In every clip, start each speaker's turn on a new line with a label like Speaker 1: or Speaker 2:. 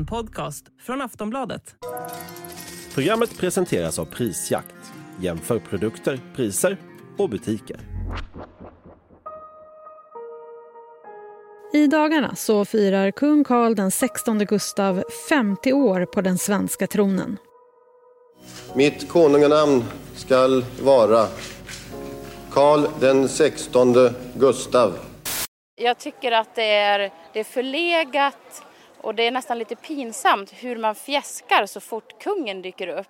Speaker 1: En podcast från Aftonbladet.
Speaker 2: Programmet presenteras av Prisjakt. Jämför produkter, priser och butiker.
Speaker 3: I dagarna så firar kung Carl den 16 Gustav 50 år på den svenska tronen.
Speaker 4: Mitt konunganamn skall vara Karl den 16 Gustav.
Speaker 5: Jag tycker att det är, det är förlegat och det är nästan lite pinsamt hur man fjäskar så fort kungen dyker upp.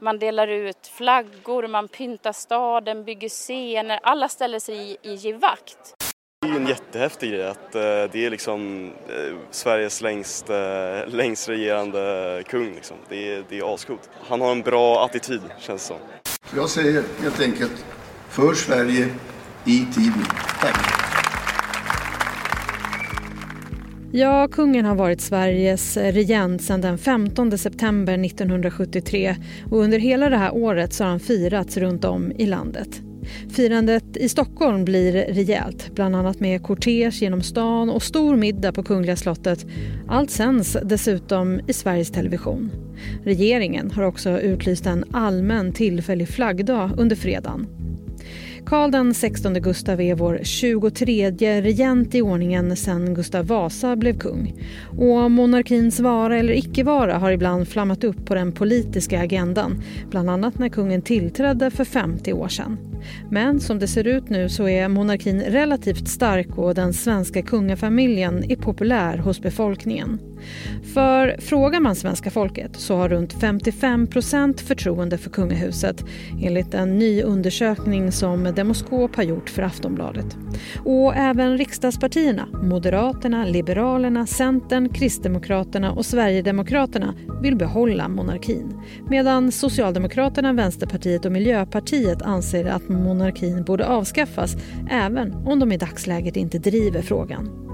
Speaker 5: Man delar ut flaggor, man pyntar staden, bygger scener, alla ställer sig i, i givakt.
Speaker 6: Det är ju en jättehäftig grej att eh, det är liksom eh, Sveriges längst, eh, längst regerande kung. Liksom. Det, är, det är ascoolt. Han har en bra attityd känns det som.
Speaker 7: Jag säger helt enkelt för Sverige i tiden. Tack.
Speaker 3: Ja, kungen har varit Sveriges regent sedan den 15 september 1973 och under hela det här året så har han firats runt om i landet. Firandet i Stockholm blir rejält, bland annat med kortege genom stan och stor middag på Kungliga slottet. Allt sänds dessutom i Sveriges Television. Regeringen har också utlyst en allmän tillfällig flaggdag under fredagen. Karl den 16 Gustav är vår 23 regent i ordningen sedan Gustav Vasa blev kung. Och monarkins vara eller icke-vara har ibland flammat upp på den politiska agendan. Bland annat när kungen tillträdde för 50 år sedan. Men som det ser ut nu så är monarkin relativt stark och den svenska kungafamiljen är populär hos befolkningen. För frågar man svenska folket så har runt 55 procent förtroende för kungahuset enligt en ny undersökning som Demoskop har gjort för Aftonbladet. Och även riksdagspartierna, Moderaterna, Liberalerna, Centern, Kristdemokraterna och Sverigedemokraterna vill behålla monarkin. Medan Socialdemokraterna, Vänsterpartiet och Miljöpartiet anser att monarkin borde avskaffas även om de i dagsläget inte driver frågan.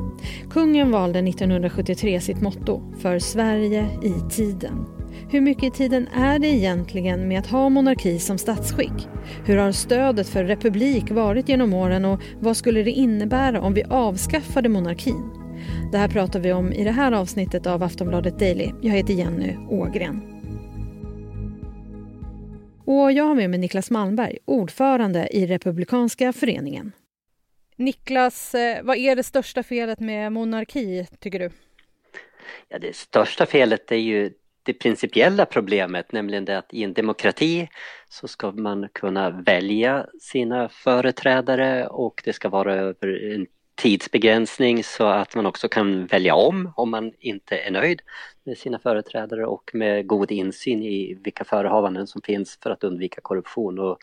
Speaker 3: Kungen valde 1973 sitt motto för Sverige i tiden. Hur mycket i tiden är det egentligen med att ha monarki som statsskick? Hur har stödet för republik varit genom åren och vad skulle det innebära om vi avskaffade monarkin? Det här pratar vi om i det här avsnittet av Aftonbladet Daily. Jag heter Jenny Ågren. Och jag har med mig Niklas Malmberg, ordförande i Republikanska föreningen. Niklas, eh, vad är det största felet med monarki, tycker du?
Speaker 8: Ja, det största felet är ju det principiella problemet, nämligen det att i en demokrati så ska man kunna välja sina företrädare och det ska vara över en tidsbegränsning så att man också kan välja om om man inte är nöjd med sina företrädare och med god insyn i vilka förehavanden som finns för att undvika korruption. Och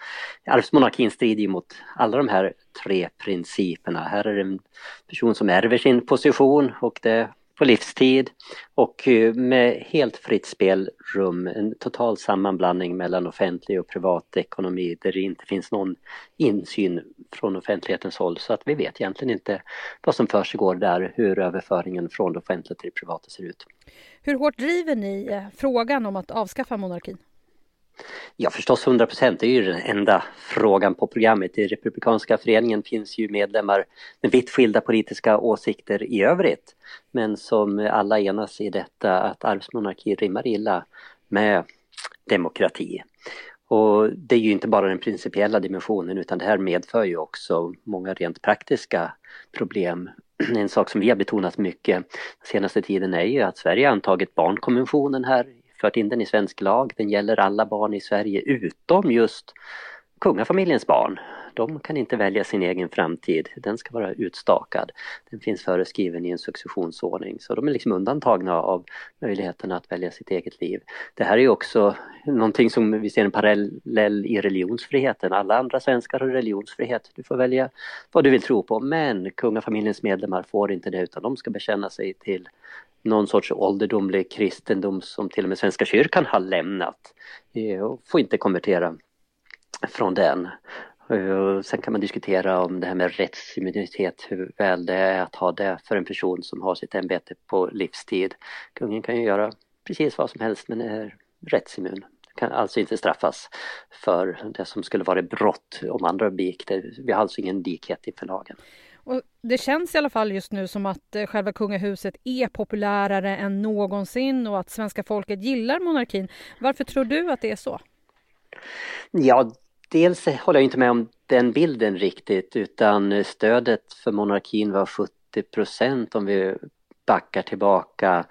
Speaker 8: arvsmonarkin strider ju mot alla de här tre principerna. Här är det en person som ärver sin position och det på livstid och eh, med helt fritt spelrum, en total sammanblandning mellan offentlig och privat ekonomi där det inte finns någon insyn från offentlighetens håll så att vi vet egentligen inte vad som försiggår där, hur överföringen från det offentliga till det privata ser ut.
Speaker 3: Hur hårt driver ni eh, frågan om att avskaffa monarkin?
Speaker 8: Ja förstås 100 procent, det är ju den enda frågan på programmet. I Republikanska föreningen finns ju medlemmar med vitt skilda politiska åsikter i övrigt. Men som alla enas i detta att arvsmonarki rimmar illa med demokrati. Och det är ju inte bara den principiella dimensionen utan det här medför ju också många rent praktiska problem. En sak som vi har betonat mycket senaste tiden är ju att Sverige har antagit barnkonventionen här fört in den i svensk lag. Den gäller alla barn i Sverige utom just kungafamiljens barn. De kan inte välja sin egen framtid, den ska vara utstakad. Den finns föreskriven i en successionsordning så de är liksom undantagna av möjligheten att välja sitt eget liv. Det här är också någonting som vi ser en parallell i religionsfriheten. Alla andra svenskar har religionsfrihet. Du får välja vad du vill tro på men kungafamiljens medlemmar får inte det utan de ska bekänna sig till någon sorts ålderdomlig kristendom som till och med Svenska kyrkan har lämnat eh, och får inte konvertera från den. Eh, sen kan man diskutera om det här med rättsimmunitet, hur väl det är att ha det för en person som har sitt ämbete på livstid. Kungen kan ju göra precis vad som helst men är rättsimmun. Kan alltså inte straffas för det som skulle vara brott om andra begick det. Vi har alltså ingen likhet inför lagen.
Speaker 3: Och det känns i alla fall just nu som att eh, själva kungahuset är populärare än någonsin och att svenska folket gillar monarkin. Varför tror du att det är så?
Speaker 8: Ja, dels håller jag inte med om den bilden riktigt utan stödet för monarkin var 70 procent om vi backar tillbaka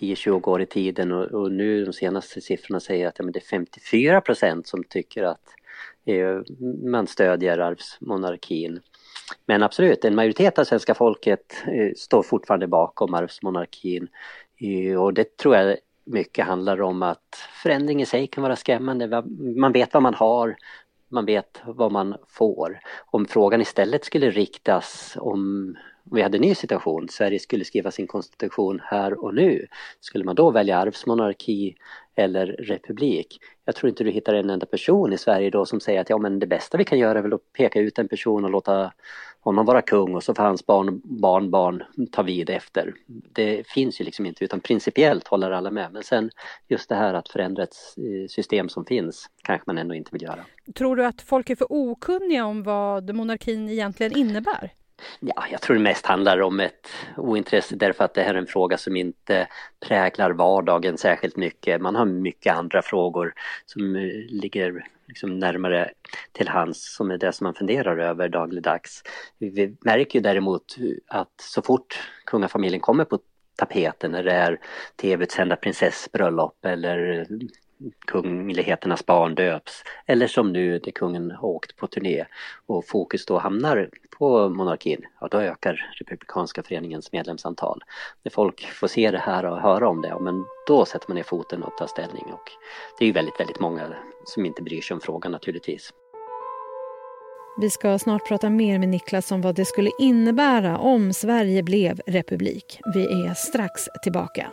Speaker 8: 10-20 år i tiden och, och, nu de senaste siffrorna säger att ja, men det är 54 procent som tycker att eh, man stödjer arvsmonarkin. Men absolut, en majoritet av svenska folket eh, står fortfarande bakom arvsmonarkin eh, och det tror jag mycket handlar om att förändring i sig kan vara skrämmande. Man vet vad man har, man vet vad man får. Om frågan istället skulle riktas om vi hade en ny situation, Sverige skulle skriva sin konstitution här och nu, skulle man då välja arvsmonarki eller republik? Jag tror inte du hittar en enda person i Sverige då som säger att ja men det bästa vi kan göra är väl att peka ut en person och låta honom vara kung och så får hans barn, barnbarn ta vid efter. Det finns ju liksom inte utan principiellt håller alla med men sen just det här att förändra ett eh, system som finns kanske man ändå inte vill göra.
Speaker 3: Tror du att folk är för okunniga om vad monarkin egentligen innebär?
Speaker 8: Ja, jag tror det mest handlar om ett ointresse därför att det här är en fråga som inte präglar vardagen särskilt mycket. Man har mycket andra frågor som eh, ligger liksom närmare till hands som är det som man funderar över dagligdags. Vi märker ju däremot att så fort kungafamiljen kommer på tapeten när det är tv-sända prinsessbröllop eller kungligheternas barn döps. Eller som nu när kungen har åkt på turné och fokus då hamnar på monarkin, ja då ökar Republikanska föreningens medlemsantal. När folk får se det här och höra om det, ja, men då sätter man ner foten och tar ställning. Och det är ju väldigt, väldigt många som inte bryr sig om frågan naturligtvis.
Speaker 3: Vi ska snart prata mer med Niklas om vad det skulle innebära om Sverige blev republik. Vi är strax tillbaka.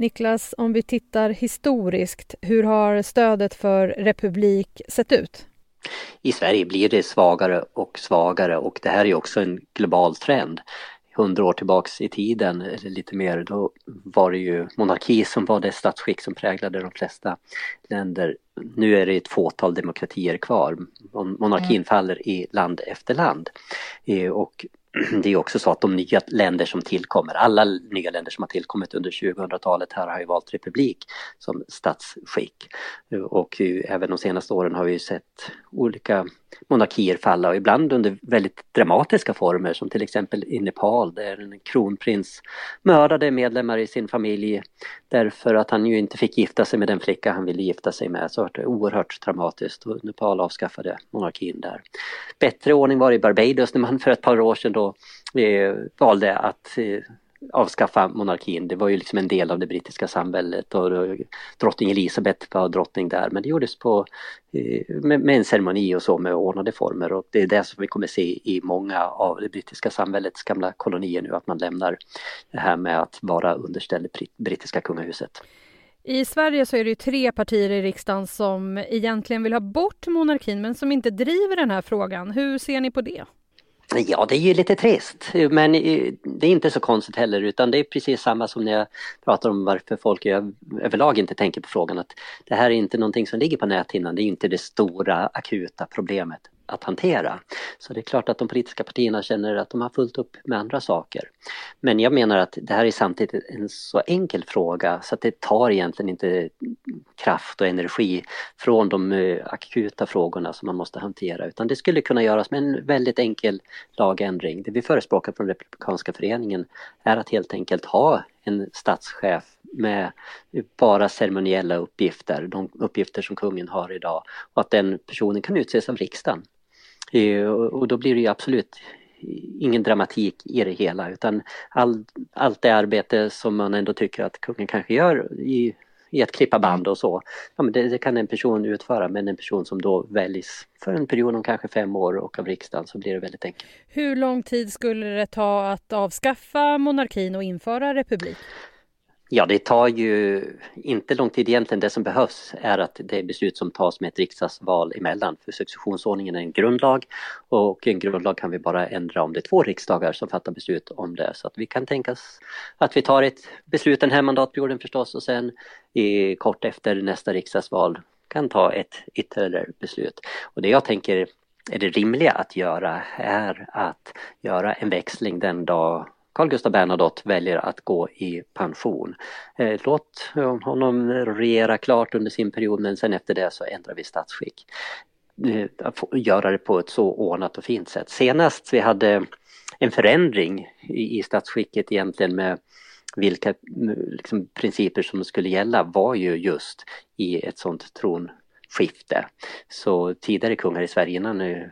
Speaker 3: Niklas, om vi tittar historiskt, hur har stödet för republik sett ut?
Speaker 8: I Sverige blir det svagare och svagare och det här är också en global trend. Hundra år tillbaks i tiden, eller lite mer, då var det ju monarki som var det statsskick som präglade de flesta länder. Nu är det ett fåtal demokratier kvar. Monarkin mm. faller i land efter land. Eh, och det är också så att de nya länder som tillkommer, alla nya länder som har tillkommit under 2000-talet här har ju valt republik som statsskick. Och även de senaste åren har vi sett olika monarkier falla och ibland under väldigt dramatiska former som till exempel i Nepal där en kronprins mördade medlemmar i sin familj därför att han ju inte fick gifta sig med den flicka han ville gifta sig med. Så det var oerhört traumatiskt. och Nepal avskaffade monarkin där. Bättre ordning var det i Barbados när man för ett par år sedan då eh, valde att eh, avskaffa monarkin. Det var ju liksom en del av det brittiska samhället och drottning Elisabeth var drottning där men det gjordes på, eh, med, en ceremoni och så med ordnade former och det är det som vi kommer se i många av det brittiska samhällets gamla kolonier nu att man lämnar det här med att vara underställd brittiska kungahuset.
Speaker 3: I Sverige så är det tre partier i riksdagen som egentligen vill ha bort monarkin men som inte driver den här frågan. Hur ser ni på det?
Speaker 8: Ja, det är ju lite trist, men eh, det är inte så konstigt heller utan det är precis samma som när jag pratar om varför folk överlag inte tänker på frågan att det här är inte någonting som ligger på näthinnan, det är inte det stora akuta problemet att hantera. Så det är klart att de politiska partierna känner att de har fullt upp med andra saker. Men jag menar att det här är samtidigt en så enkel fråga så att det tar egentligen inte kraft och energi från de eh, akuta frågorna som man måste hantera utan det skulle kunna göras med en väldigt enkel lagändring. Det vi förespråkar från Republikanska föreningen är att helt enkelt ha en statschef med bara ceremoniella uppgifter, de uppgifter som kungen har idag och att den personen kan utses av riksdagen. Eh, och då blir det ju absolut ingen dramatik i det hela utan all, allt det arbete som man ändå tycker att kungen kanske gör i i att klippa band och så. Ja, men det, det, kan en person utföra men en person som då väljs för en period om kanske fem år och av riksdagen så blir det väldigt enkelt.
Speaker 3: Hur lång tid skulle det ta att avskaffa monarkin och införa republik?
Speaker 8: Ja, det tar ju inte lång tid egentligen. Det som behövs är att det är beslut som tas med ett riksdagsval emellan. För successionsordningen är en grundlag och en grundlag kan vi bara ändra om det är två riksdagar som fattar beslut om det. Så att vi kan tänka oss att vi tar ett beslut den här mandatperioden förstås och sen i, kort efter nästa riksdagsval kan ta ett ytterligare beslut. Och det jag tänker är det rimliga att göra är att göra en växling den dag Carl Gustaf Bernadotte väljer att gå i pension. Eh, låt honom regera klart under sin period men sen efter det så ändrar vi statsskick. Eh, att göra det på ett så ordnat och fint sätt. Senast vi hade en förändring i statsskicket egentligen med vilka liksom, principer som skulle gälla var ju just i ett sånt tron skifte. Så tidigare kungar i Sverige innan eh,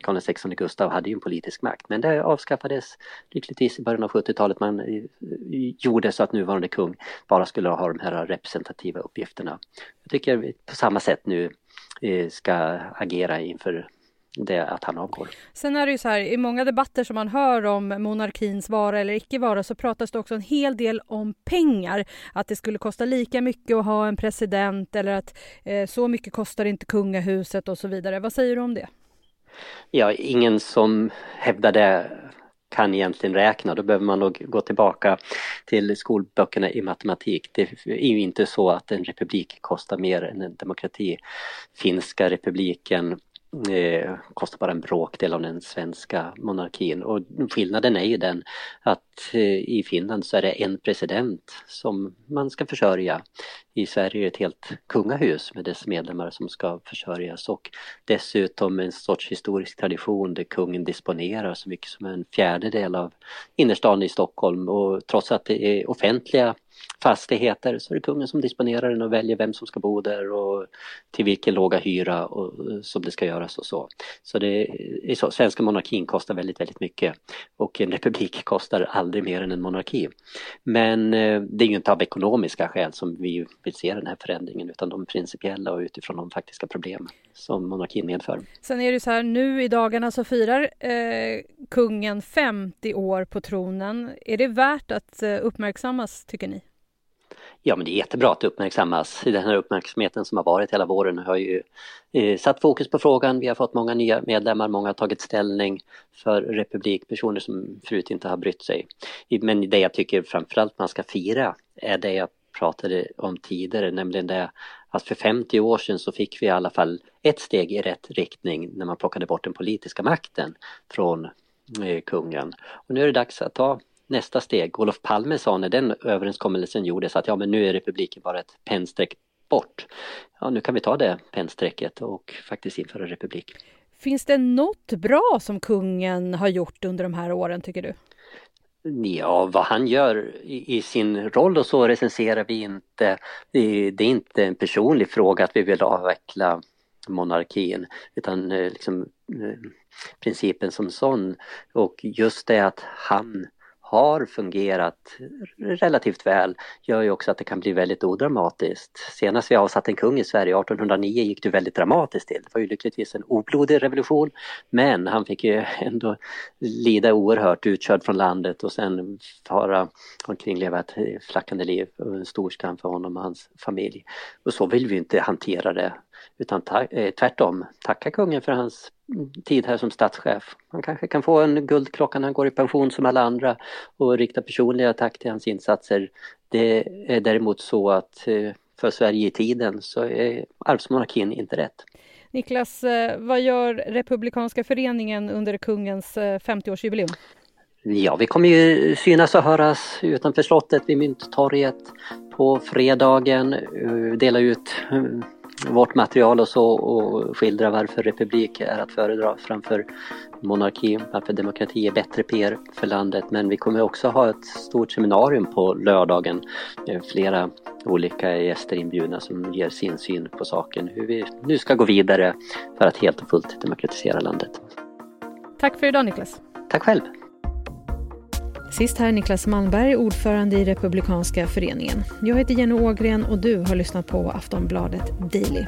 Speaker 8: Karl XVI Gustav hade ju en politisk makt men det avskaffades lyckligtvis i början av 70-talet. Man eh, gjorde så att nuvarande kung bara skulle ha de här representativa uppgifterna. Jag tycker vi på samma sätt nu eh, ska agera inför det att han avgår.
Speaker 3: Sen är det ju så här, i många debatter som man hör om monarkins vara eller icke vara så pratas det också en hel del om pengar. Att det skulle kosta lika mycket att ha en president eller att eh, så mycket kostar inte kungahuset och så vidare. Vad säger du om det?
Speaker 8: Ja, ingen som hävdar det kan egentligen räkna. Då behöver man nog gå tillbaka till skolböckerna i matematik. Det är ju inte så att en republik kostar mer än en demokrati. Finska republiken eh, kostar bara en bråkdel av den svenska monarkin. Och skillnaden är ju den att eh, i Finland så är det en president som man ska försörja. I Sverige är det ett helt kungahus med dess medlemmar som ska försörjas. Och dessutom en sorts historisk tradition där kungen disponerar så mycket som en fjärdedel av innerstan i Stockholm. Och trots att det är offentliga fastigheter så är det kungen som disponerar den och väljer vem som ska bo där och till vilken låga hyra och, eh, som det ska göras och så. Så det är så, svenska monarkin kostar väldigt, väldigt mycket och en republik kostar aldrig mer än en monarki. Men eh, det är ju inte av ekonomiska skäl som vi vill se den här förändringen utan de principiella och utifrån de faktiska problem som monarkin medför.
Speaker 3: Sen är det så här, nu i dagarna så firar eh, kungen 50 år på tronen. Är det värt att eh, uppmärksammas tycker ni?
Speaker 8: Ja men det är jättebra att det uppmärksammas. Den här uppmärksamheten som har varit hela våren har ju eh, satt fokus på frågan. Vi har fått många nya medlemmar, många har tagit ställning för republik, personer som förut inte har brytt sig. Men det jag tycker framförallt man ska fira är det jag pratade om tidigare, nämligen det att för 50 år sedan så fick vi i alla fall ett steg i rätt riktning när man plockade bort den politiska makten från eh, kungen. Och nu är det dags att ta nästa steg. Olof Palme sa när den överenskommelsen gjordes att ja men nu är republiken bara ett pennstreck bort. Ja nu kan vi ta det pennstrecket och faktiskt införa republik.
Speaker 3: Finns det något bra som kungen har gjort under de här åren tycker du?
Speaker 8: Ja, vad han gör i, i, sin roll och så recenserar vi inte. Det, det, är inte en personlig fråga att vi vill avveckla monarkin utan eh, liksom, eh, principen som sån. Och just det att han har fungerat relativt väl gör ju också att det kan bli väldigt odramatiskt. Senast vi avsatte en kung i Sverige 1809 gick det väldigt dramatiskt till. Det var ju lyckligtvis en oblodig revolution men han fick ju ändå lida oerhört utkörd från landet och sen fara omkring leva ett flackande liv en stor skam för honom och hans familj. Och så vill vi inte hantera det utan ta eh, tvärtom tacka kungen för hans tid här som statschef. Han kanske kan få en guldklocka när han går i pension som alla andra och rikta personliga tack till hans insatser. Det är däremot så att eh, för Sverige i tiden så är arvsmonarkin inte rätt.
Speaker 3: Niklas, eh, vad gör Republikanska föreningen under kungens 50-årsjubileum?
Speaker 8: Ja, vi kommer ju synas och höras utanför slottet vid Mynttorget på fredagen, dela ut vårt material och så och skildra varför republik är att föredra framför monarki, varför demokrati är bättre PR för landet. Men vi kommer också ha ett stort seminarium på lördagen. Flera olika gäster inbjudna som ger sin syn på saken, hur vi nu ska gå vidare för att helt och fullt demokratisera landet.
Speaker 3: Tack för idag Niklas.
Speaker 8: Tack själv.
Speaker 3: Sist här Niklas Malmberg, ordförande i Republikanska föreningen. Jag heter Jenny Ågren och du har lyssnat på Aftonbladet Daily.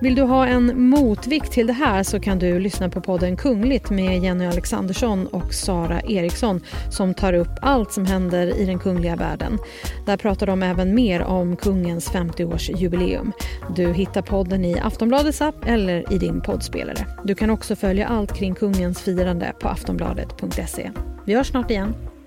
Speaker 3: Vill du ha en motvikt till det här så kan du lyssna på podden Kungligt med Jenny Alexandersson och Sara Eriksson som tar upp allt som händer i den kungliga världen. Där pratar de även mer om kungens 50-årsjubileum. Du hittar podden i Aftonbladets app eller i din poddspelare. Du kan också följa allt kring kungens firande på aftonbladet.se. Vi hörs snart igen.